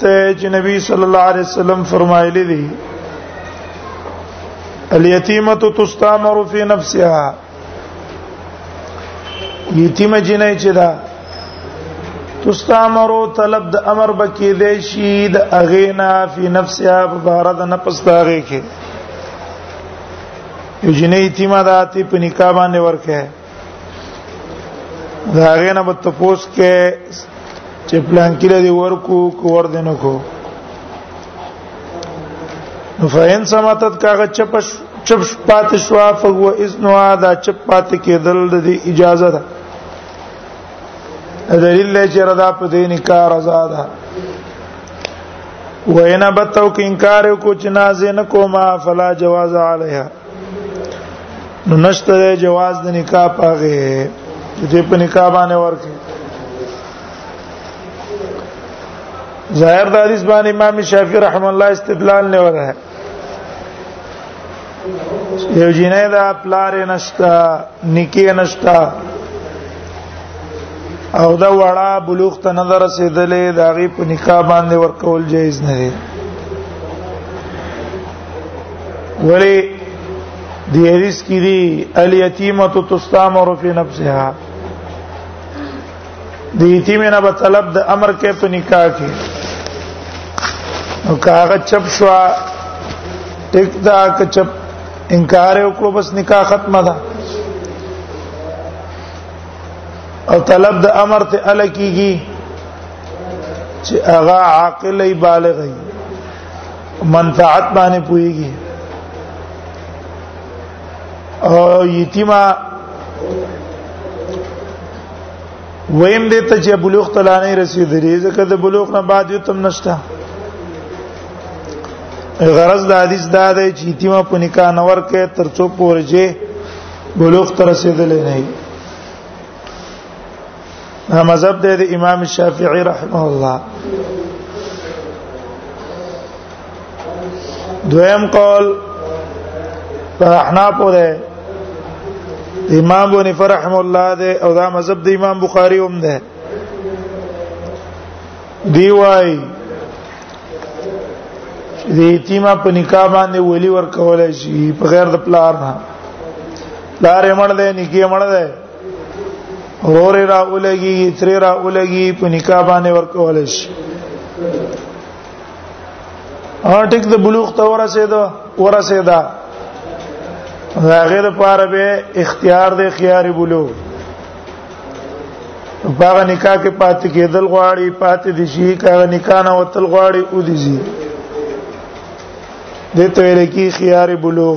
ته چې نبی صلی الله علیه وسلم فرمایلی دی الیتیمه تستامر فی نفسها یتیمه جنې چې دا تستامرو طلب د امر بکې دی شي د اغینا فی نفسها په بار د نفس داږي کې یو جنې یتیمه داتې په نکاح باندې ورکه دا هغه نه متفوس کې چې پلان کې دی ورکو کو ور دینو کو نو فین سماتت کاغه چپ چپ پات شو فغو اذن دا چپ پات کې دل د اجازه ده دلیل چې رضا په دې نکاح رضا ده وینا بتو کې انکار کو چې نازې نه کومه فلا جواز علیها نو نشته جواز د نکاح پاغه چې په نکاح باندې ورکه ظاهر د حدیث باندې امام شافعي رحم الله استدلال نه وره یو جنې دا پلار نشتا نکي نشتا او دا وړا بلوغ ته نظر رسیدلې دا غي په نکاح باندې ورکول جایز نه دی ولی دی حدیث کې دی الیتیمه تستامر فی نفسها دی یتیمه نه په طلب د امر کې په نکاح کې او کاغه چپ شو ټیک دا که چپ انکار وکړو بس نکاح ختمه ده او طلب د امر ته ال کیږي چې هغه عاقل بالغ وي منفعت باندې پويږي او یتیما ویم دې ته چې بلوغ تلا نه رسیدلې ځکه د بلوغ نه بعد یو تم نشته غرض د حدیث دا دی چې یتیما په نکاح نور کې تر څو پورې بلوغ تر رسیدلې نه دا مذهب دی د امام شافعي رحمه الله دویم قول په احناف ده امام بن فرحم الله ده او دا مذهب د امام بخاری هم ده دی وای د یتیمه په نکاح باندې ولی ور کولای شي په غیر د پلار نه پلار یې مړ دی نکیه مړ دی رور را اولګي تر را اولګي په نکاح باندې ورکول شي ا ټیک د بلوغ ته ورسېدا ورسېدا دا غیر پاره به اختیار د خيار بلوغ باغ نکاح کې پاتې کېدل غواړي پاتې دي شي کاغه نکاح نه وتل غواړي او دي شي د تویل کې خيار بلوغ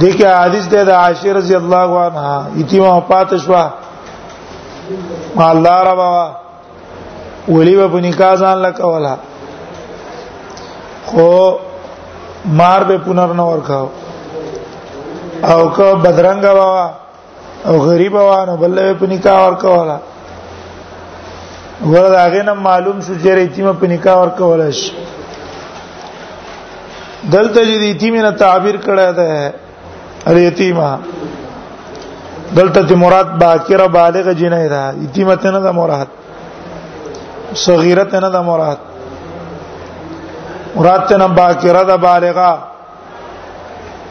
دغه حدیث ده د عائشه رضی الله عنها یتیمه وفات شو مالدار بابا ولی به نکاح ځان لکولا خو مار به پنر نه ورکاو او که بدرنګ بابا او غریب وانه بل په نکاح ورکولا ورته هغه نه معلوم شو چې یتیم په نکاح ورکول شي دلته چې یتیم نه تعبیر کړی دی الیتیمه دلته چې مراد باکره بالغ جنې ده یتیمه ته نه ده مراد صغیره ته نه ده مراد مراد ته نه باکره ده بالغه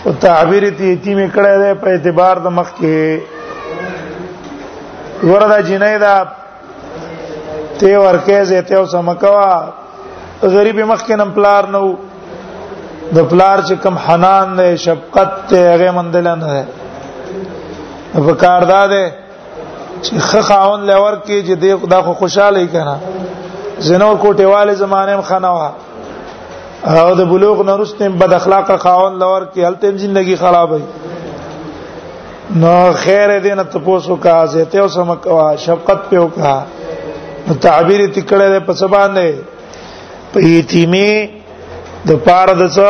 او تعبیر ته یتیم کړه ده په اعتبار د مخ کې وردا جنې دا ته ورکه زه ته او سمکوا غریب مخ کې نم پلار نو د پلار چې کم حنان ده شفقت ته هغه مندل نه ده په کار ده چې خخاون لور کې چې دی دا خو خوشاله کنا زنور کوټیواله زمانه هم خنوا او د بلوغ نرسته بد اخلاق خاون لور کې هلته ژوندۍ خراب وي نو خیر دې نه تاسو کا زیته او سم کا شفقت په وکا تعبیر تکړه په سبا نه په یتیمه د پاره د څه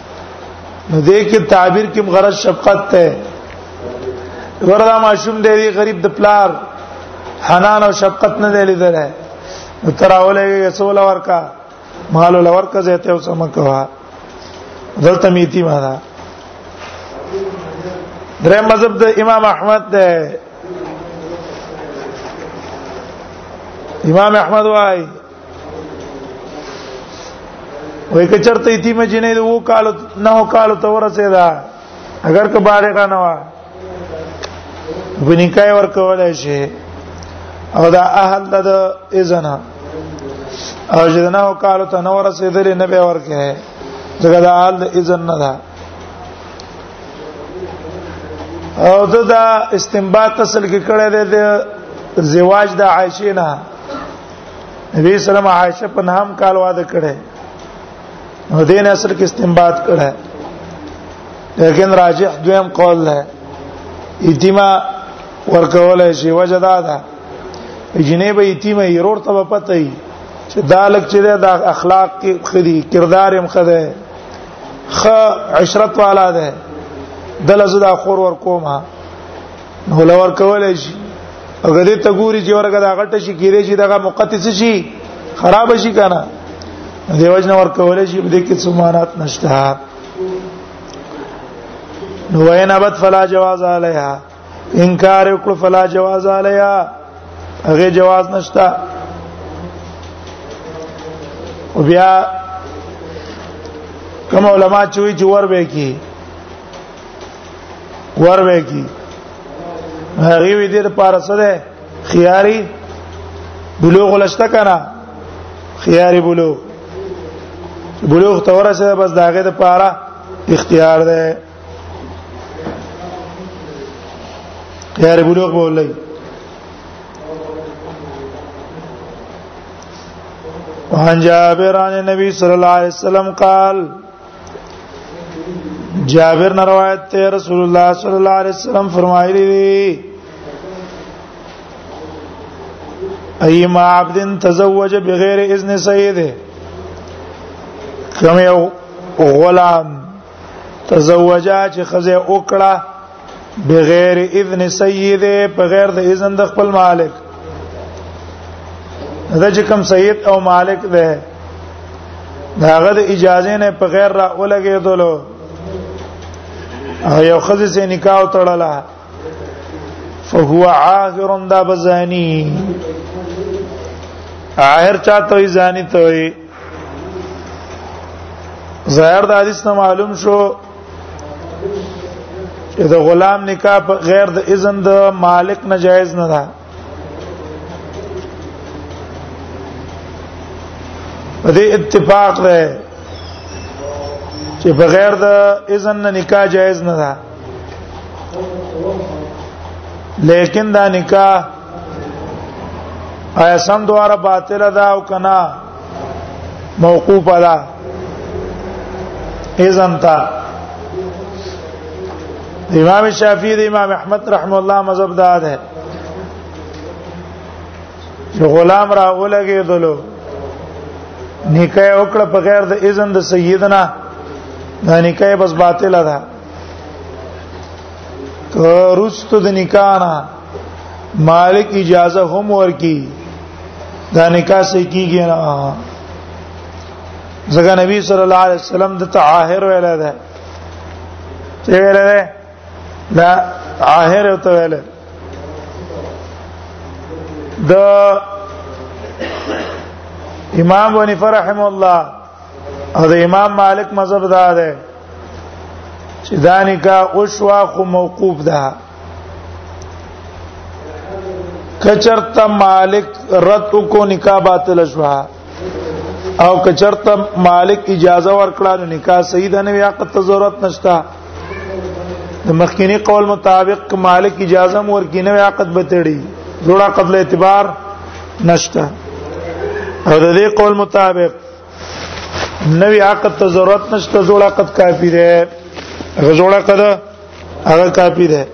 نو دې کې تعبیر کې غرض شفقت ته وردا ماشوم دې غریب د پلار حنان او شفقت نه دی لیدل نو تراولې رسول ورکا مال ورکا زهته او سم کوا دلته میتی ما دا درې مذهب د امام احمد ده امام احمد وايي وای که چرته یتیم جنې د وو کال نه کال ته ورسېدا اگر که بالغ نه و بنکای ور کولای شي او دا اهل د اذن او چې نه کال ته نه ورسېدل نه به ورکه ځکه دا اهل د اذن نه ده او دا استنباط اصل کې کړه د زواج د عائشه نه نبی سلام عائشه په نام کال واده کړي نو دین اصل کې استنباط کړه لیکن راجح دویم قول ده ایتما ورکول شي وجدا ده جنې به ایتما يرور ته پته وي چې دا لک چې دا اخلاق کې خدي کردار هم خده خ عشرت والا ده دلزه دا خور ور کومه نو لور کولای شي اگر دې ته ګوري چې ورګه دا غټه شي کېږي چې دغه مقدس شي خراب شي کنه دیوژ نه ور کولای شي دې کې سمانات نشته نو وینا بد فلا جواز علیها انکار وکړو فلا جواز علیها هغه جواز نشته او بیا کوم علما چوي جوړ به کی وروي کی هغه وی دې لپاره څه ده خياري بلوغ لشته کنه خياري بلوغ بلوغ تور سره بس داغه د پاره اختیار ده خياري بلوغ بولای وعن جابر عن النبي صلى الله عليه وسلم قال جابر نے روایت تے رسول اللہ صلی اللہ علیہ وسلم فرمائی دی ایما عبد تزوج بغیر اذن سیده کوم یو غلام تزوجا چې خزه وکړه بغیر اذن سید بغیر د اذن د خپل مالک دا چې کوم سید او مالک ده داغه د اجازه نه په غیر را ولګېدلو او یو خزې سه نکاح تړله فهو عاهر دا بزانی عاهر چاته وي زانی ته وي ظاهر د حدیث نه معلوم شو چې د غلام نکاح په غیر د اذن د مالک نه جایز نه ده په دې اتفاق ده چې بغیر د اذن نه نکاح جایز نه ده لیکن دا نکاح ایسم دواره باطل ده او کنا موقوف علی اذن تا امام شافعی دی امام احمد رحم الله مذهب دا ده چې غلام را ولګې دلو نکاح وکړه په غیر د اذن د سیدنا دا نکاح بس باطل ده ته رست د نکاح نه مالک اجازه هم ورکی دا نکاح سې کیږي نه ځکه نبی صلی الله علیه وسلم د تعاهر ویل ده څه ویل ده دا عاهر ته ویل د امام بني فرحم الله او د امام مالک مذهب دا ده چې دا نکاح او شوا خو موقوف ده کچرتا مالک رد کو نکاح باطل شوه او کچرته مالک اجازه ورکړه نو نکاح صحیح ده نه یا قط ضرورت نشتا د مخکینی قول مطابق مالک اجازه مور کې نه یا قط بتړي جوړه قبل اعتبار نشتا او د دې قول مطابق نوی عقد ته ضرورت نشته جوړه قد کافی ده جوړه قد هغه کافی ده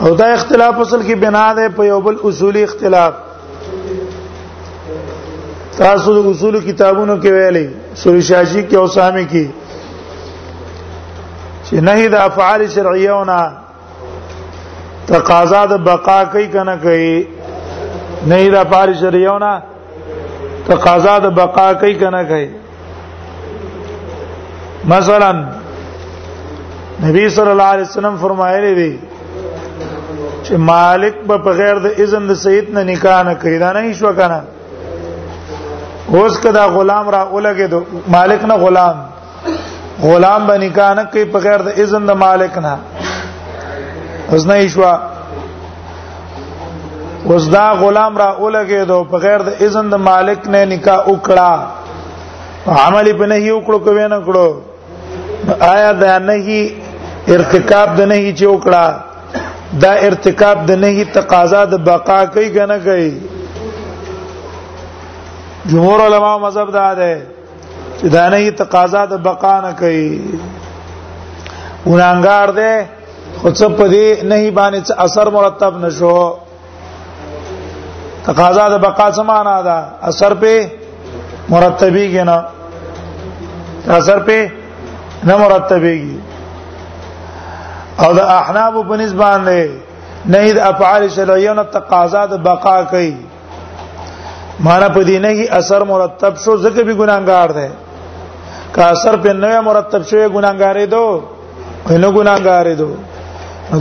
او دا اختلاف اصل کې بنا ده په یو بل اصولي اختلاف تاسو د اصول کتابونو کې ویلي سوري شاشي کې او سامي کې چې نه د افعال شرعیونه تقاضا د بقا کوي کنه کوي نه دا پاري شریونه تقاضا د بقا کوي کنه کوي مثلا نبی صلی الله علیه وسلم فرمایلی دی چې مالک به په غیر د اذن د سید نه نکاح نه کوي دا نه شو کنه اوس کدا غلام را اولګه دو مالک نه غلام غلام به نکاح نه کوي په غیر د اذن د مالک نه اوس نه ایشوا اوس دا غلام را اولګې دو په غیر د اذن د مالک نه نکاح وکړه عملی په نه یو کړو کوي نه کړو آیا دا نه هی ارتکاب د نه هی چې وکړه دا ارتکاب د نه هی تقاضا د بقا کوي کنه کوي جمهور علما مذهب دا ده چې دا نه تقاضا د بقا نه کوي ګناګار دی خو څه په دې نه باندې څه اثر مرتب نشو تقاضا د بقا څه معنا ده اثر په مرتبي کې نه اثر په نه مرتبيږي او د احناب په نسبت باندې نه د افعال شرعیه نه تقاضا د بقا کوي مارا په دې نه اثر مرتب شو ځکه به ګناګار دی که اثر په نه مرتب شوی ګناګارې دو نه ګناګارې دو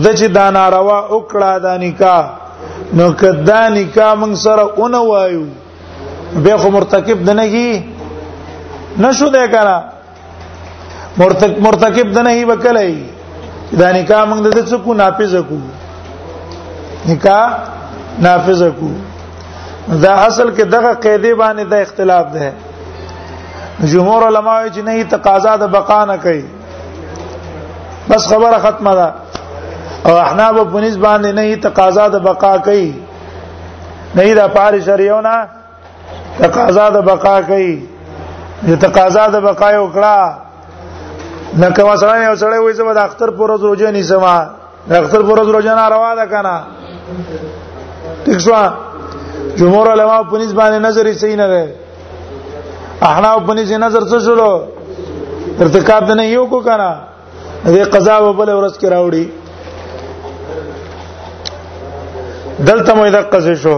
د چې دا ناروا وکړه دا نکاح نو کدا نکاح موږ سره اون وایو به خو مرتکب نه نگی نشو ده کنه مرتکب مرتکب د نهي وکړي دا نکاح موږ د څه کو نافذ کو نکاح نافذ کو دا اصل کې دغه قاعده باندې د اختلاف ده جمهور علما چې نه تقاضا د بقا نه کوي بس خبره ختمه ده او احناف په نسبت باندې نه تقاضا د بقا کوي نه دا پاره شریونه تقاضا د بقا کوي د تقاضا د بقا یو کړه لکه مثلا یو سړی وایي زما د اختر پر ورځ روزه نیسما د اختر پر ورځ روزه نه روا ده کنه ٹھیک شو جمهور علما په نسبت باندې نظر یې صحیح نه دی احناف په نسبت نظر څه شلو ارتکاب نه یو کو کنه دې قضا په بل ورځ کې راوړي دلته مې د قضې شو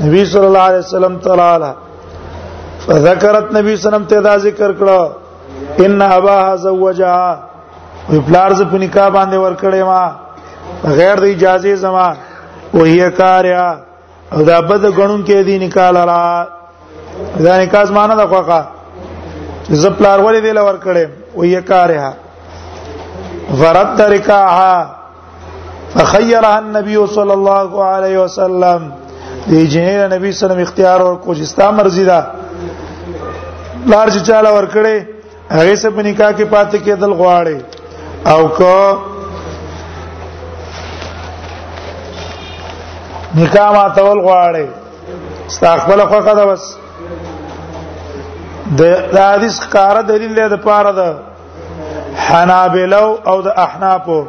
نبی صلی الله علیه وسلم تعالی فذكرت نبی صلی الله علیه وسلم ته دا ذکر کړو ان اباها زوجها وی پلار ز په نکاح باندې ور کړې ما غیر د اجازه زما وهي کاریا او دا بد غنون کې دي نکاح لرا دا نکاح زمانه د خوخه ز پلار ولې دی لور کړې وهي کاریا فرد رکاها فخيرها النبي صلى الله عليه وسلم دی جنې نبی صلی الله اختیار او کوشستا مرزي دا لار چې چاله ور کړې هغه سه په نکاح کې پاتې کېدل غواړي او کو نکاح ما تول غواړي استغفر خو قد بس د حدیث کار دلیل له پاره ده حنابلو او د احنافو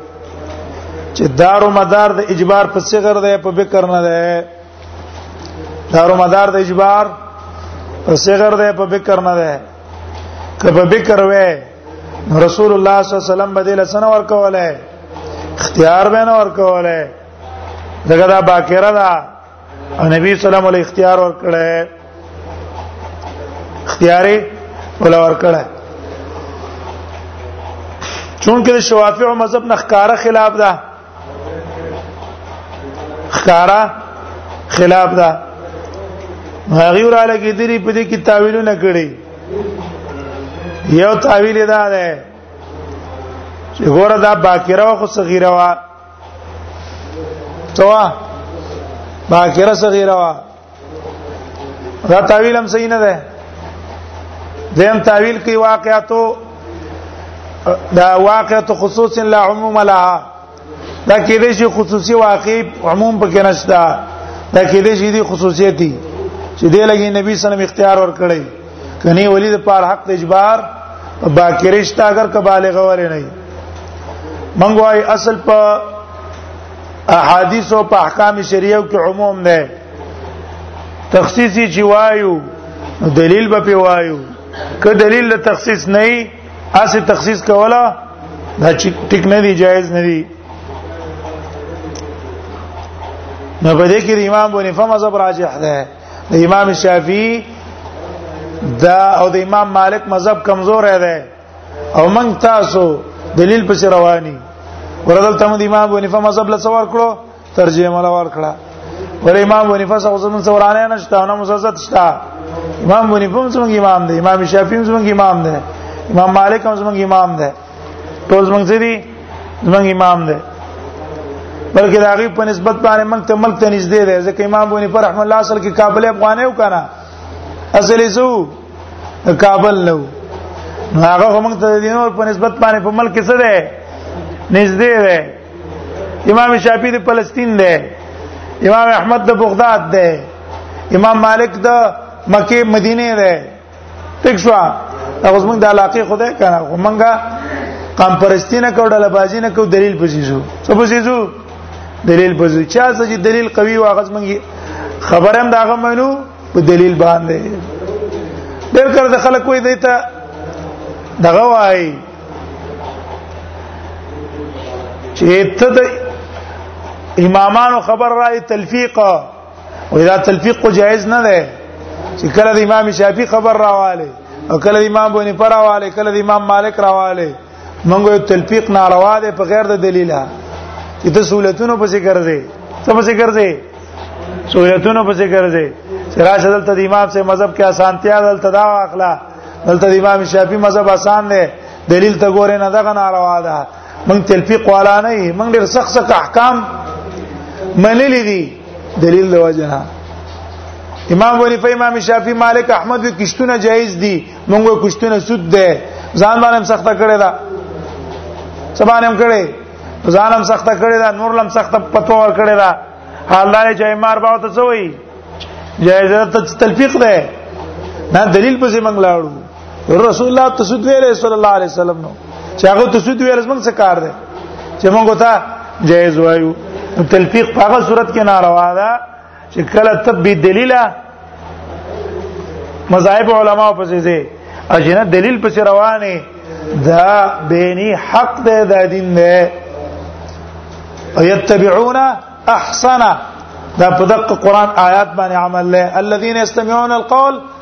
چې دارو مدار د اجبار په صغر ده په بکر نه ده دارو مدار د اجبار په صغر ده په بکر نه ده که په بکر وې رسول الله صلی الله علیه وسلم بدیل سن ور کوله اختیار به نه ور کوله دغه دا باکره ده نبی سلام علیه اختیار ورکړه اختیار ولا ورکړه چونکه د شوافی مذهب نه ښکارا خلاف ده ښکارا خلاف ده هغه را لګیدلی په دې کې تعویلونه کړی یو تعویل دا ده چې ګوره دا باکره او صغیره وا توا باکره صغیره وا دا تعویل هم صحیح نه ده دیم تعویل کی واقعاتو دا واقعات خصوص لا عموم لها دا کې دې شي خصوصي واقع عموم پکې نشته دا کې دې شي دي خصوصیتي چې دې لګي نبی صلی الله علیه وسلم اختیار ور کړی کني ولی د پاره حق اجبار باکرشتا اگر کبالغ ولې نه منګوای اصل په احادیث او په احکام شریعه کې عموم نه تخصیصي چې وایو دلیل به په وایو که دلیل له تخصیص نه ای اسه تخصیص کولا دا چې ټیک نه دی جایز نه دی نو په دې کې امام بنفه مذهب راجح ده د امام شافعي دا او د امام مالک مذهب کمزور دی او موږ تاسو دلیل پس رواني ورغل تم د امام ونیفه مذهب له څور کړو ترجمه مل ور کړه ور امام ونیفه څو زمون څورانه نشته نو مزازت شته امام ونیفه څنګه امام دی امام شافعي څنګه امام دی امام مالک څنګه امام دی ټول زمونږ سری زمونږ امام دی بلکې دا غي په نسبت باندې مونږ ته ملک ته نږدې دی ځکه امام بونی پر رحم الله اصل کې کابل افغانه یو کنه اصل یې زو کابل نو هغه هم ته د دینور په نسبت باندې په ملک څه ده نږدې ده امام شافعی د فلسطین ده امام احمد د بغداد ده امام مالک د مکه مدینه ده ټیک شو دا اوس موږ د علاقه خدای کنه موږ قام پرستی نه کو ډله بازی نه کو دلیل پسیزو څه پسیزو دلیل پسیزو چا چې دلیل قوي او هغه موږ خبرم دا غو منو په دلیل باندې ډېر کړه د خلک وې دیتا دغه وای چې ته د امامانو خبر راي تلفیق او دا تلفیق کو جایز نه ده چې کله د امام شافعي خبر راواله او کله د امام بونی پر راواله کله د امام مالک راواله موږ یو تلفیق ناروا ده په غیر د دلیله چې ته سہولتونو پسې ګرځې څه پسې ګرځې سہولتونو پسې ګرځې چې راشه دلته د امام سه مذهب کې اسانتیا دلته دا واخلا دلته د امام شافعي مذهب آسان دی دلیل ته ګورې نه دغه ناروا ده من تلفیق والا نه من ډیر سخت سخت احکام منلی دي دلیل د وجنه امام ابو حنیفه امام شافعی مالک احمد کشتونه جایز دي موږ کشتونه سود ده ځان باندې سخته کړی دا سبانه هم کړی ځان هم سخته کړی دا نور لم سخته پتو ور کړی دا الله یې جای مار باو ته څوي جایز ته تلفیق ده نه دلیل پسې منګلاړو رسول الله تسود ویل صلی الله علیه وسلم نو چې هغه تسود ویل زمونږ څه کار دی چې موږ ته جایز وایو تلفیق په هغه صورت کې ناروا ده چې کله طب دلیله مذاهب علما په څه دي اجنه دلیل په روانه دا بینی حق ده دا دین ده ويتبعون احسنه دا په دقه قران آیات باندې عمل له الذين يستمعون القول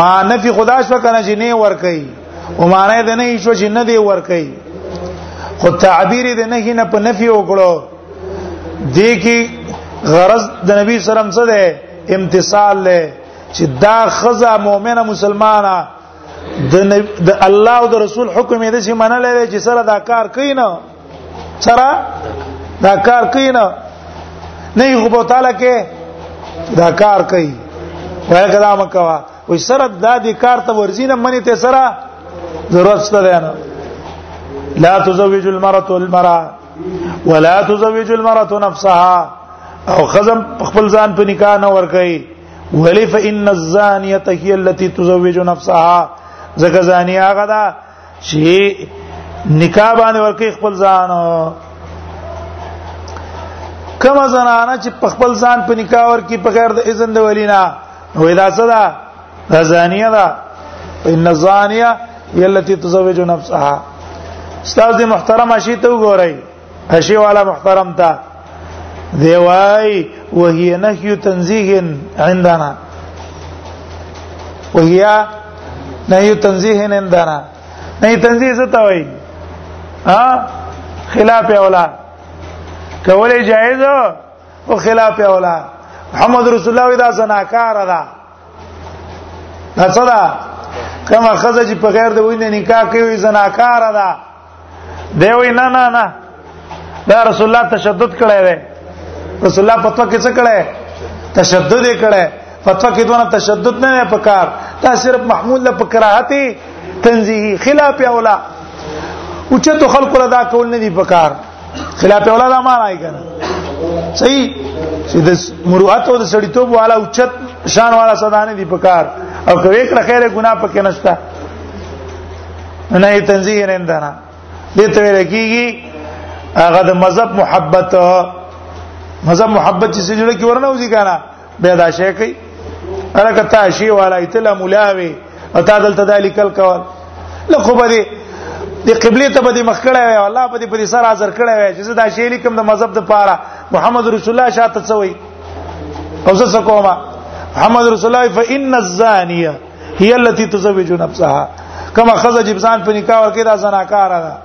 ما نفي خدا شو کنه چې نه ور کوي او معنی د نه شو چې نه دی ور کوي خو تعبیر د نه نه په نفي وکړو دې کې غرض د نبی سلام سره امتصال له چې دا خزه مؤمنه مسلمانه د د الله او د رسول حکم دې چې منل لري چې سره دا کار کوي نه سره دا کار کوي نه نه یو په تعالی کې دا کار کوي وای کلام کوا وای سره دا دې کار ته ورزینه منی ته سره ضرورت شته نه لا تزوج المرأة المرأة ولا تزوج المرأة نفسها او خزم خپل ځان په نکاح نه ور کوي ولی فإن الزانیه هي التي تزوج نفسها زکه زانیه هغه ده چې نکاح باندې ورکه خپل ځان کما زنانه چې په خپل ځان په نکاح ورکی په غیر د اذن د ولینا وې دا صدا دا زانیه ده ان الزانیه هي التي تزوج نفسها استاد محترم شي ته وګورئ اشی والا محترم تا دی وای وهي نهي تنزيه عندنا وهي نهي تنزيه عندنا نهي تنزيه څه ته وای ها خلاف اولا کولې جایز او خلاف اولا محمد رسول الله دا زناکار ده دا څه ده کومه خزه چې په غیر د وینې نکاح کوي زناکار ده دی وی نه نه نه دا رسول الله تشدد کړی دی رسول الله فتوا کې څه کړی تشدد یې کړی فتوا کې دونه تشدد نه نه پکار دا صرف محمول له پکراهتي تنزیهی خلاف اولا اوچته خلق له دا کول نه دی پکار خلاف اولا دا معنا یې کنه صحیح چې د مروت او د سړیتوب والا اوچت شان والا صدانه دی پکار او کوي کړه خیره ګنا پکې نشته نه یې تنزیه نه اندانا دې ته ویل کیږي هغه د مذهب محبت مذهب محبت چې جوړه کې ورنه وځي کنه به دا شي کوي الکه تا شي والا ایتلا مولاوي او تا دلته دالی کل کول لکه په دې د قبله ته به مخ کړه وي الله په دې په سر حاضر کړه وي چې دا شی لیکم د مذهب د پاره محمد رسول الله شاته څوي او زه کومه محمد رسول الله فإن الزانيه هي التي تزوج نفسها کما خزج ځان په نکاح ورکې دا زناکار ده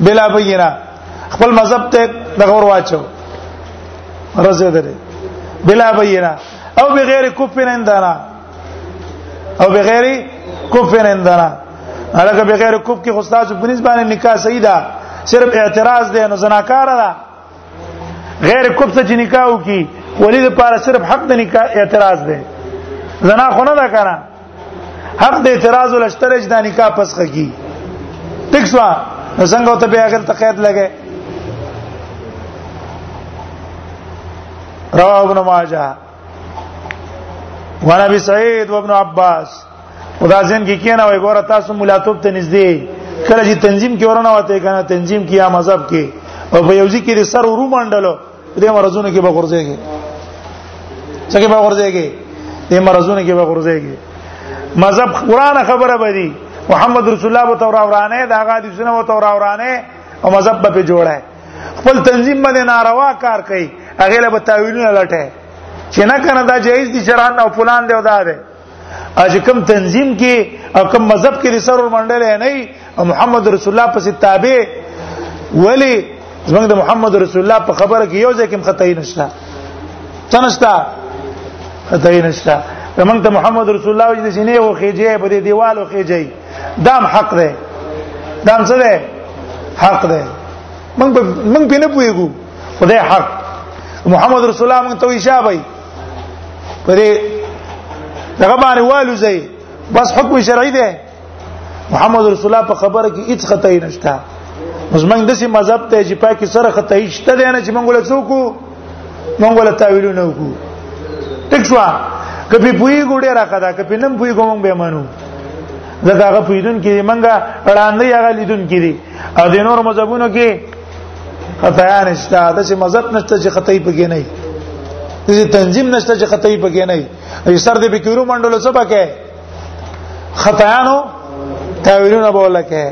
بلا بینه خپل مذهب ته دغور واچو رزه درې بلا بینه او بغیر کفر اندانا او بغیر کفر اندانا هغه بغیر کف کې استاد په نسبت باندې نکاح صحیح ده صرف اعتراض دی نو زناکار ده غیر کوب څه چې نکاح وکي ولی د پاره صرف حق د نکاح اعتراض دی زنا خو نه ده کنه حق د اعتراض ول اشترج د نکاح پس خږي ټیک شو څنګه ته به اگر تقید لګې رواه ابن ماجه وانا ابي سعيد وابن عباس خدا ځین کې کینا وای ګوره تاسو ملاتوب ته نږدې کله چې تنظیم کې ورنه وته کنه تنظیم کې یا مذهب کې او په یوځی کې سر ورو منډلو دې مرزونه کې به غورځيږي څنګه به غورځيږي دې مرزونه کې به غورځيږي مذهب قران خبره بدی محمد رسول الله وتعالى ورانه دا غادي سنت وتعالى ورانه او مذهب به جوړه خپل تنظیم باندې ناروا کار کوي هغه له تاویلونه لټه چې نه کنه دا جایز دي شران او فلان دی او دا دی اج کوم تنظیم کې او کوم مذهب کې رسول منډل نه او محمد رسول الله پسې تابع ولی زمونږ د محمد رسول الله په خبره کې یو ځکه خطای نشته تنشتا خطای نشته زمونږ ته محمد رسول الله وجه سینې او خېجه په دې دیوال او خېجه دام حق دی دام څه دی حق دی موږ موږ په نه پويګو خدای حق محمد رسول الله موږ ته وشابه په دې دغه باندې والو زي بس حکم شرعي دی محمد رسول الله په خبره کې هیڅ خطا نشته اوس موږ د سي مذهب ته چې پاکي سره خطا هیڅ ته نه چې موږ له څوک مونږ ولا تاویلونه وکړو ټیک شو کپی پوی ګوډه راخه دا کپی نم پوی کوم به مانو زګه هغه پویدون کې منګه وړاندې هغه لیدون کې دي او د نور مذهبونو کې خطا نشته د چې مذهب نشته چې خطا یې پکې نه دي تنظیم نشته چې خطا یې پکې نه دي سر دې بکیرو منډولو څه پکې خطایانو تاویلونه بوله کې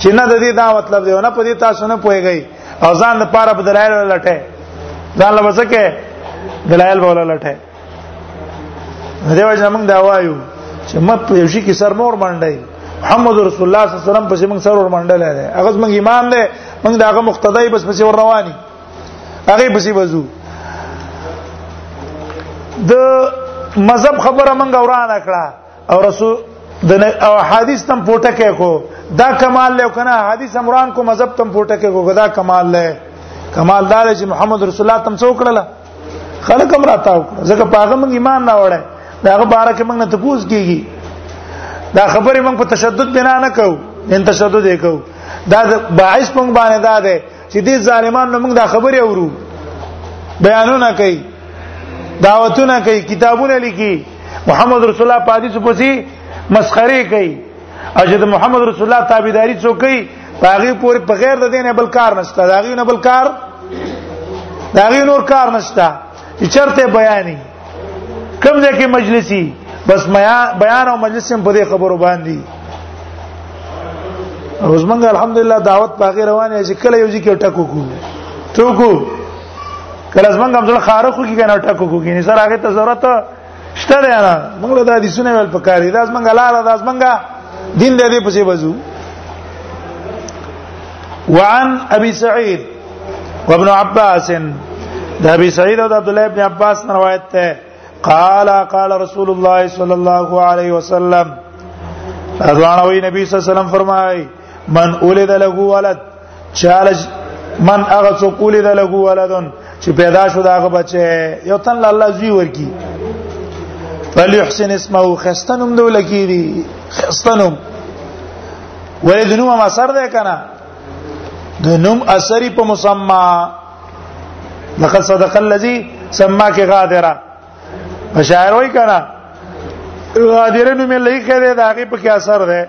چې نه د دې دا مطلب دی نه په دې تاسو نه پوهیږئ او ځان د پاره په دلایل لټه ځان له وسکه دلایل بوله لټه دیو جن موږ دا وایو چې مت یو شي کې سر مور باندې محمد رسول الله صلی الله علیه وسلم پسې موږ سر ور باندې لاره هغه موږ امام دی موږ داغه مقتدی بس پسې ور رواني هغه پسې وځو د مذهب خبره موږ ورانه کړه او رسول د او حدیث تم پټه کې کو دا کمال له کنه حدیث امران کو مذهب تم پټه کې کو دا کمال له کمال دار چې محمد رسول الله تم څو کړل خلک امر اتا وکړه ځکه پاغه موږ ایمان نه وړه داغه بار کې موږ نه تکوز کیږي دا خبره موږ په تشدد بنا نه کوو ان تشدد یې کوو دا باعث موږ باندې دا ده چې دې ظالمان نو موږ دا خبرې اورو بیانونه کوي دعوتونه کوي کتابونه لیکي محمد رسول الله پادې څه پسی مسخره کوي او چې محمد رسول الله تابعداري څوک کوي هغه پورې په غیر د دین بل کار نشته دا غي نه بل کار دا غي نور کار نشته چې چرته بیانې کوم ځای کې مجلسي بس بیان او مجلس هم په دې خبرو باندې اوس موږ الحمدلله دعوت باغی روانه چې کله یو ځکه ټکو کو ټکو کله زمونږ هم ځل خارخو کې کنه ټکو کو کې نه سره هغه ته ضرورت شته دی نه موږ له دې سونه ول پکاري داس منګه لار داس منګه دین دې پسې بزو وعن ابي سعيد وابن عباس ده ابي سعيد او عبد الله ابن عباس روایت ده قال قال رسول الله صلى الله عليه وسلم اذوانوي نبی صلی الله علیه وسلم فرمای من اولد له ولد چالج من هغه څوک ولید له ولدن چې پیدا شو دا هغه بچي یو تن الله زوی ورکی فليحسن اسمه خستنم دول کیری خستنم ولې د نوم اثر ده کنه د نوم اثرې په مسما لقد صدق الذي سماك غادرا فشاعر وای کنه غادرنو مې لې کړه دا غي په کې اثر ده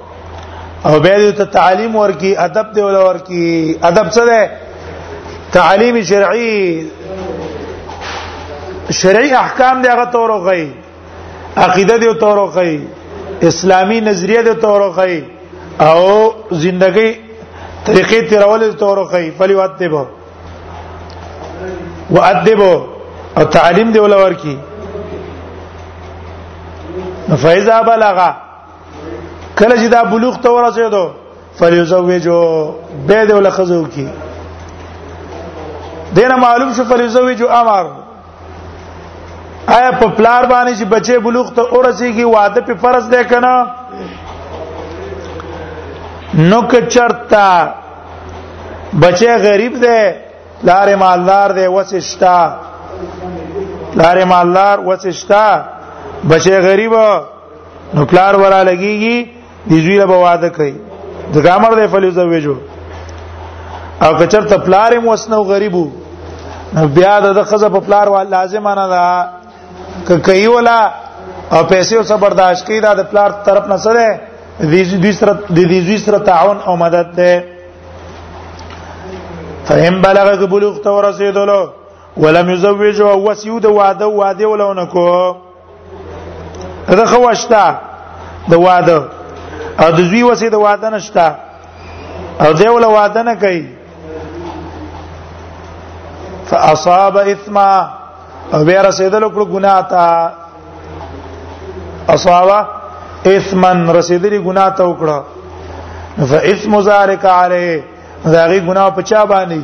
او به دې ته تعلیم ورکی ادب دې ول ورکی ادب څه ده تعلیم شرعي شرعي احکام دې هغه تور وغي عقیده دې تور وغي اسلامی نظریه دې تور وغي او زندګي طریقې تیرول دې تور وغي فلی وادبو وادبو او تعلیم دې ول ورکی فایزا بلغا کله چې دا بلوغ ته ورسېدو فلیزوجو به د ولخذو کی دینه معلوم شو فلیزوجو امر آیا په پلار باندې چې بچي بلوغ ته ورسیږي واده په فرض ده کنه نو که چرتا بچي غریب ده لارې مالدار ده وسشتا لارې مالدار وسشتا بچي غریب نو پلار ورا لګيږي د زوی له واده کوي د ګامر د فلزه وجو او کچر ته پلار هم وسنو غریبو نو بیا د خزه په پلار وا لازم نه ده ک کوي ولا او پیسې او برداشت کوي دا د پلار طرف نه سره د دې سره د دې سره تعاون او مدد ده فهم بلغ بلوغ ته ورسېدلو ولم يزوج او وسيود واده واده ولونه کو دا خو واشتا د واده او د زوی وسې د واده نشتا او دی ول واده نه کوي فاصاب اثما او بیا رسیدل کړو ګنا تا اصاب اثمن رسیدلی ګنا ته وکړه فاثم ذلك عليه دا غي ګنا په چا باندې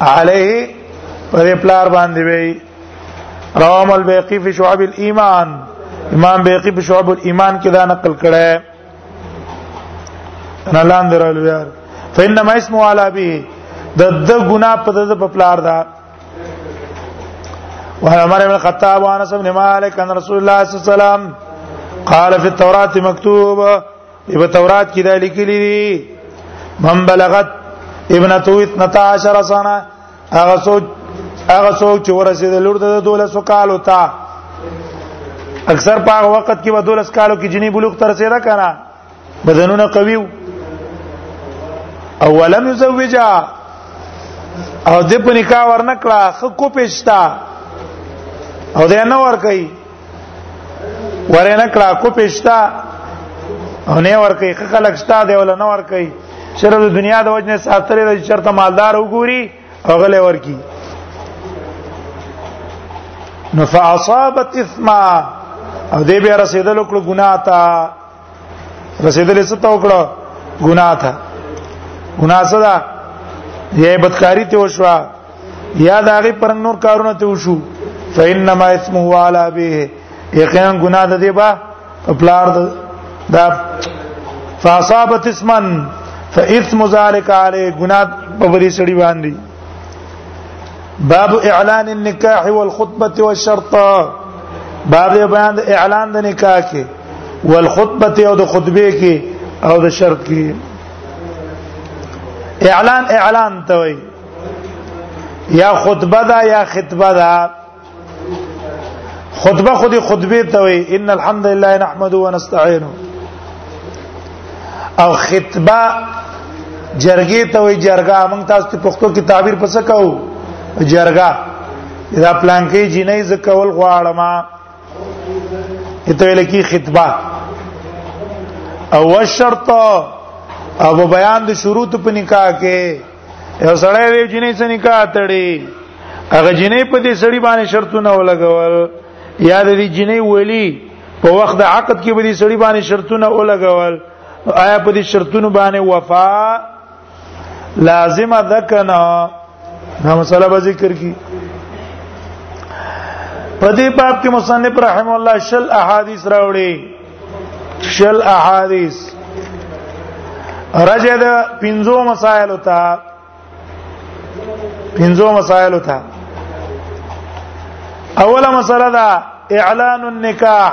عليه پر پلار باندې وی روام البيقي في شعب الايمان امام بيقي في شعب الايمان کې دا نقل کړه انا لاندې راغلی یار فإنما اسمه على به د د ګنا په د په پلار دا وهي عمر بن الخطاب وانس بن مالك ان رسول الله صلى الله عليه وسلم قال في التوراة مكتوب په تورات کې دا لیکلي دي من بلغت ابنته 12 سنه هغه څوک هغه څوک چې ورسېدل لور د دولس کالو ته اکثر په هغه وخت کې و دولس کالو کې جنې بلوغ تر سره کړه بدنونه قوي او ولم یزوجا او د په نکاح ورنکړه خو کو پېشتا او د نه ور کوي ورنه کړه کو پښتا او نه ورکه خلک شتا دی ولا نه ورکه چیرې د دنیا د وجنه ساتره د چرته مالدار وګوري اغله ورکی نو فاصابت اثما او دې بیا رسیدل کړو ګناه ته رسیدلې څه توکړه ګناه ته ګناه څه ده یا بدکاری ته وشوا یا داغه پر نور کارونه ته وشو فینما اسمه علی به یقینا ګناه ده دی با پلار دا فاصابت اسمن فاثم ذلک علی ګناه په بری سړي باندې باب اعلان النکاح والخطبه والشرط باب بیان اعلان د نکاح کې والخطبه او د خطبه کې او د شرط کې اعلان اعلان ته وي یا خطبه دا یا خطبه دا خطبه خو دې خطبه ته وي ان الحمد لله نحمده ونستعينه او خطبه جرګه ته وي جرګه موږ تاسو ته پښتو کې تعبیر پس کاو جرګه دا پلان کې جنې ز کول غواړم ته ویل کی خطبه او شرط او بیان د شروط په نکاح کې یو سړی وی جنې څه نکاح تړي هغه جنې په دې سړی باندې شرطونه ولګول یا د دې جنې ولی په وخت د عقد کې به دې سړی باندې شرطونه ولګول آیا په دې شرطونو باندې وفا لازمه ده کنه دا مسله به ذکر کی په دې باب کې مصنف رحم الله شل احادیث راوړي شل احادیث رجد پنځو مسائل ته پنځو مسائل ته اوله مسله دا اعلان النکاح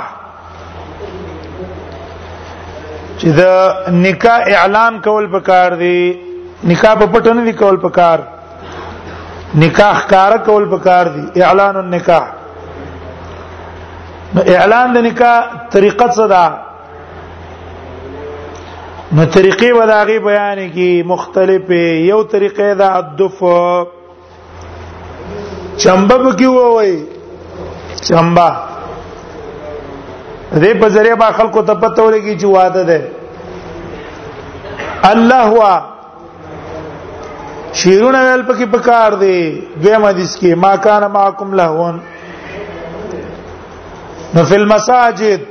چې دا نکاح اعلان کول پکار دی نکاح په پټه نه دی کول پکار نکاح کار کول پکار دي اعلان النکاح نو اعلان د نکاح طریقه څه ده نو طریقې وداغي بیان کی مختلفه یو طریقې دا الدف چمبب کی وای چمبا دې په ذریعہ با خلکو ته پته ولګي چې واده ده الله وا شیرونه ویل پکې پکار دی دویم حدیث کې ما کان معکم لهون نو فی المساجد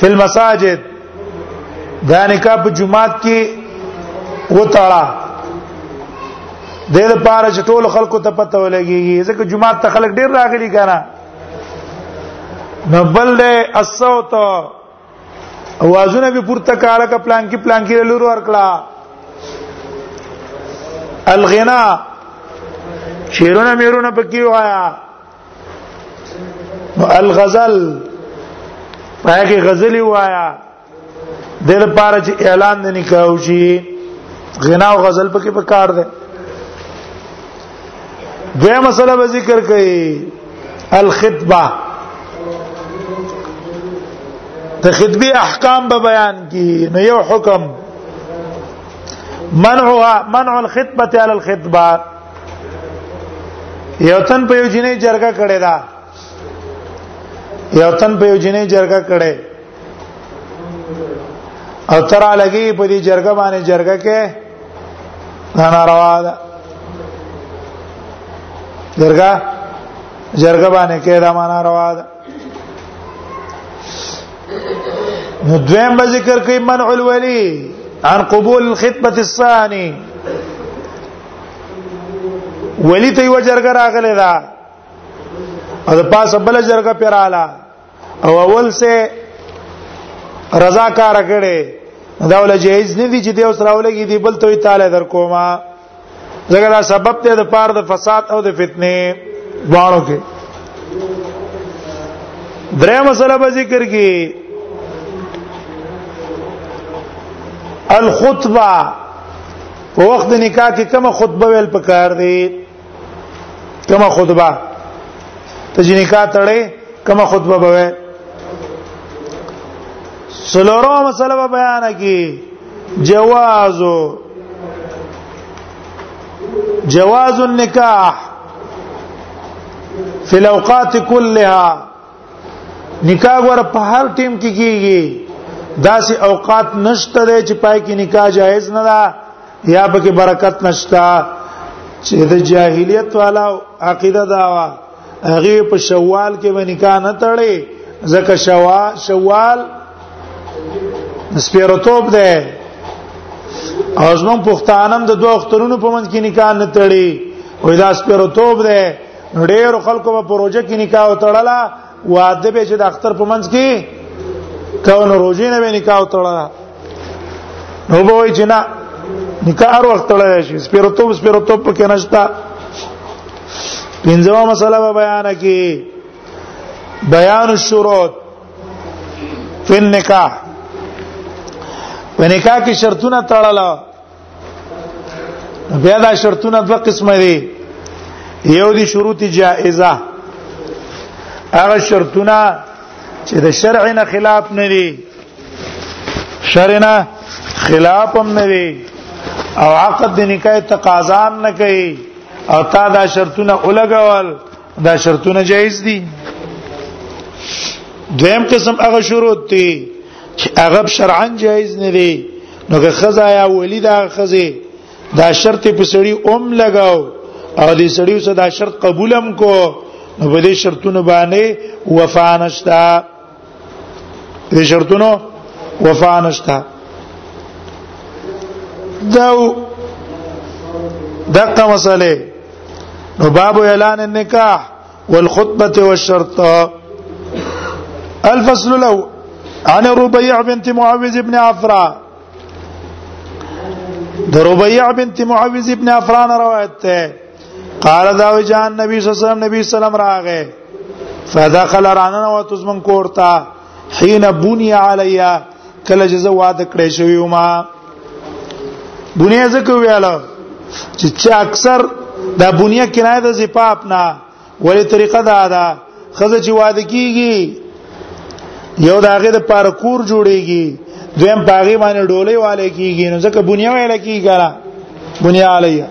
فی المساجد دا نکاح په جمعات کې وتاړه د دې لپاره چې ټول خلکو ته پته ولګي ځکه جمعه ته خلک ډیر راغلي کنه نو بل له الصوت اوازونه به پورته کاله ک پلان کې پلان کې لور ورکړه الغنا شیرونه میرونه پکې وایا الغزل پای کې غزل وایا د لپاره چې اعلان نه نکاو شي غنا او غزل پکې پکار ده دوه مسله به ذکر کړي الخطبه د خطبه احکام به بیان کی نو یو حکم منعها منع الخطبه علی الخطبه یو تن په یو جنې جرګه کړي دا یو تن په یو جنې جرګه کړي او تر لګي په دې جرګه باندې جرګه کې نه ناروا ده جرګه جرګه باندې کې دا معنا روا ده نو دویم به ذکر کوي منع الولي عن قبول الخطبه الثاني ولی ته یو جرګه راغله دا او د پاسه بل جرګه پیراله او اول سه رضا کار کړي دا ول جایز نه دي چې دی اوس راولګي دی بل توي تعالی در کوما ځکه دا سبب ته د پاره د فساد او د فتنه واړو کې درې مسله به ذکر کی الخطبه په وخت نکاح کې کومه خطبه ویل پکار دی کما خطبه ته چې نکاح تړې کما خطبه به وې سلورو مسله به بیان کی جواز جواز النکاح في الاوقات كلها نکاح ور په هر ټیم کې کیږي داسې اوقات نشته دی چې پای کې نکاح جایز نه ده یا پکې برکت نشته چې د جاهلیت والا عقیده دا وا هغه په شوال کې به نکاح نه تړي ځکه شوال شوال سپیرتوب ده او زمون پښتانم د دوه اخترونو په منځ کې نکاح نه تړي وې دا سپیرتوب ده نو ډېر خلکو په پروژه کې نکاح وتړله واده به چې د اختر په منځ کې کونه روزي نه به نکاح وتړله نو به وای چې نه نکاح هر وخت تړلی شي سپیرتوب سپیرتوب پکې نشتا پنځمه مسله به بیان کی بیان الشروط فی النکاح ونکاح کې شرطونه تړل بیا دا شرطونه دوه قسمه دي یو دي شروط جائزه هغه شرطونه چې د شرع نه خلاف نه دي شرع نه خلاف هم نه دي او عقد د نکاح تقاضا نه کوي او تا دا شرطونه ولګول دا شرطونه جایز دي دویم قسم هغه شروط دي چې هغه شرعاً جایز نه دي نو که خزا یا ولی دا خزه دا شرط په سړی اوم لگاو او دې سړی وسه دا شرط قبولم کو نو په دې شرطونه باندې وفا نشتا دې شرطونو وفا نشتا دا دغه مسله نو باب اعلان النکاح والخطبه والشرط الفصل الاول عن ربيع بنت معوذ بن عفراء د ربيع بنت معوذ بن عفراء روایت ده قال دا وی جان نبی صلی الله علیه وسلم نبی سلام راغه فدخل رانا وتزمن کورتا حين بني عليا کله جزا واد کړې شوی ما بنیه زکه ویاله چې اکثر دا بنیه کنایه د زپاپ نه ولې طریقه دا ده خزه چې واده کیږي یو داغه د پاره کور جوړیږي دویم پاغي باندې ډولې والے کیږي نو ځکه بنیا ویل کیږي ګره بنیا علیه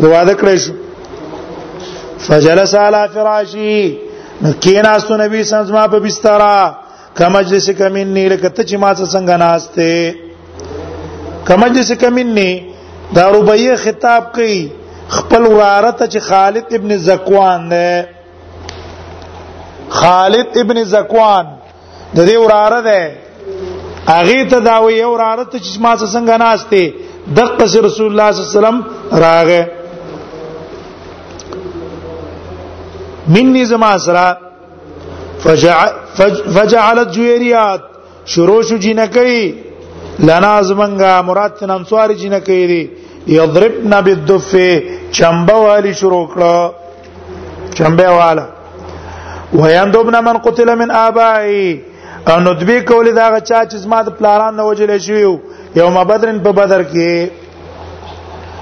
نو واده کړی شو فجلس علی فراشی نو کیناستو نبی سم زما په بستر کما جس کمنی لکه ته چې ما څه څنګه ناشته کما جس کمنی دا ربیه خطاب کوي خپل وراره ته چې خالد ابن زکوان دی خالد ابن زکوان د دې وراره دی اغه ته دا وی یو راره ته چې ما څنګه ناشته د قص رسول الله صلی الله علیه وسلم راغه مني زما سره فجعلت جويريات شروع شو جنکی لنا زمنګا مراد تنم سواری جنکی دی یضربنا بالدف چمبه والی شروع کړه چمبه والا ويندبنا من قتل من آبائي او ندبی کولی دا چا چې زما د پلاران نه وجل شوی یو ما بدرن په بدر کې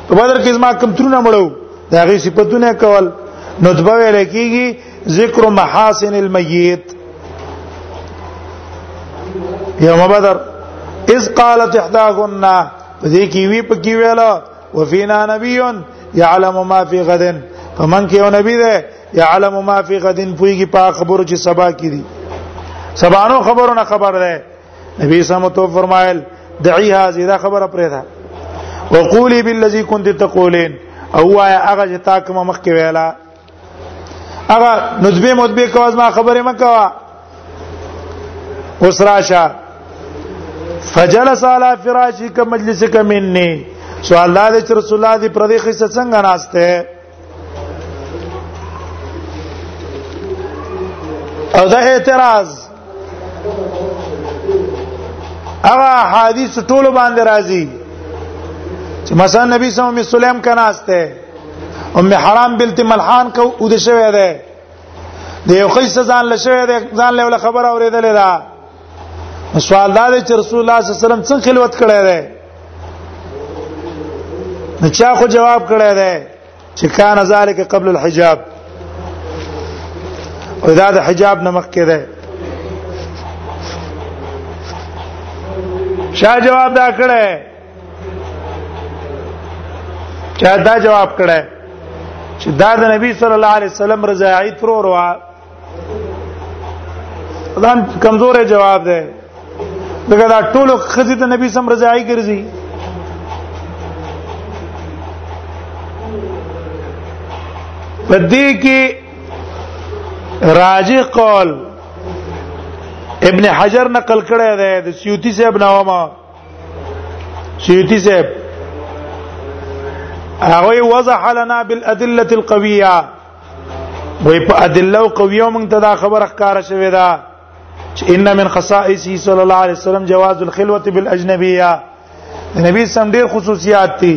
په بدر کې زما کم ترونه مړو دا غي صفاتونه کول ندبه ویل کیږي ذکر محاسن المیت یوم بدر اذ قالت احداهن دې کې وی پکې ویلا وفینا نبی یعلم ما فی غد فمن کې یو نبی ده یعلم ما فی غد پویږي په خبرو چې سبا کې دي سبانو خبرو نه خبر ده نبی صلی الله علیه وسلم فرمایل دعی هذه دا خبره پرې ده وقولی بالذی كنت تقولین او آیا هغه چې تا کوم مخ کې ویلا هغه نسبه مدبه کوز ما خبره مکوا اوس راشه فجلس على فراشك مجلسك مني سوال دا چې رسول الله دې پر دې خصه څنګه ناشته او دا اعتراض هغه حدیث ټول باندې راځي چې مثلا نبی صلی الله علیه وسلم کناسته ام حرام بنت ملحان کو او د شوی ده د یو خیس ځان له شوی ده ځان له خبر اوریدلې ده سوال دا دی چې رسول الله صلی الله علیه وسلم څنګه خلوت کړی دی نو چا خو جواب کړی دی چې کان ذالک قبل الحجاب او دا د حجاب نه مخکې ده شاه جواب دا کړه چا دا جواب کړه چې دا د نبی صلی الله علیه وسلم رضایت پرور وا دا کمزور جواب دی دغه دا ټول خزي ته نبی سم رضای ګرځي پدې کې راجی قول ابن حجر نقل کړی دی د سیوطی صاحب نوما سیوطی صاحب هغه وضح لنا بالادله القويه وې په ادله او قویو موږ ته دا خبره ښکارا شوې ده چې ان من خصائصه صلی الله علیه وسلم جواز الخلوه بالاجنبيه نبی سم ډیر خصوصیات دي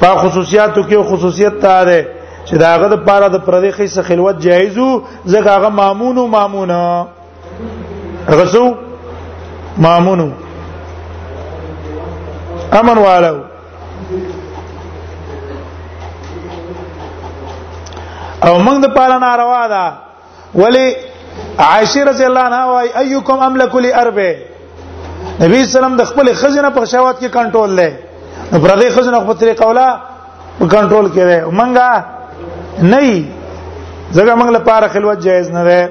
په خصوصیاتو کې خصوصیت ته ده چې داغه د پاره د پردې خې خلوت جایزو ځکه هغه مامون او مامونه هغه سو مامونو امن والو او موږ د پاره ناروا ده ولی عائشه رضی الله عنها وايي ايکم املک لاربع نبی اسلام د خپل خزینه په شاوات کې کنټرول لې نو پر دې خزینه په طریقه ولا کنټرول کړي منګه نه ځکه موږ لپاره خلوت جایز نه ده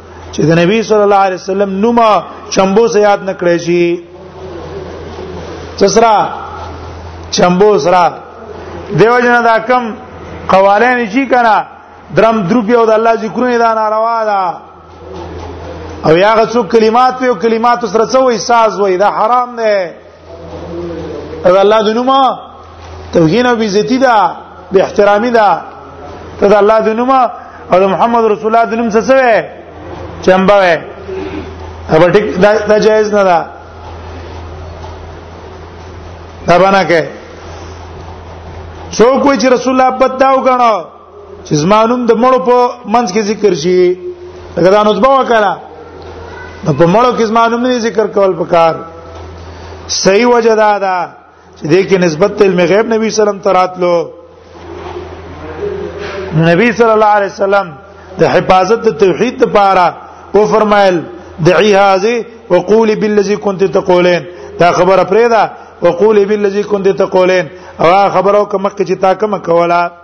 چې د نبی صلی الله علیه وسلم نوم چمبو سره یاد نکړی شي سسرا چمبو سرا دیو جن دا کم قوالین شي کنه درم دروپی او د الله ذکرونه دا ناروا ده او یاغه څو کلمات او کلمات سره څو احساس وای دا حرام ده دا الله د نوم توهین او بیزتی ده به احترامی ده دا الله د نوم او محمد رسول الله د نوم څه څه چمبا وې هغه ټیک دا جایز نه ده دا باندې کې څوک وی چې رسول الله بد دا وګڼو چې زمانوم د مړو په منځ کې ذکر شي دا د نسبه وکړه په مړو کې زمانوم نه ذکر کول پکار صحیح وجه دا ده چې دې کې نسبت علم غیب نبی سلام تراتلو نبی صلی الله علیه وسلم د حفاظت د توحید لپاره او فرمایل دعی هذه وقول بالذي كنت تقولين دا خبره پرې ده وقول بالذي كنت تقولين او خبرو کوم چې تا کوم کوله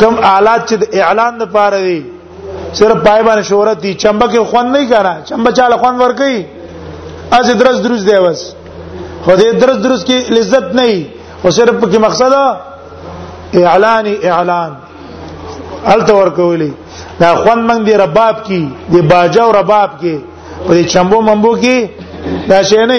کم آلات چې د اعلان لپاره دي صرف پای باندې شهرت دي چمبه کې خوان نه کړه چمبه چاله خوان ورګي از درس درس دی بس خو دې درس درس کې لذت نه وي او صرف کې مقصد اعلان اعلان الته ورکولې دا خوان من دی رباب کی دی باجا او رباب کی په دې چمبو ممبو کی دا شی نه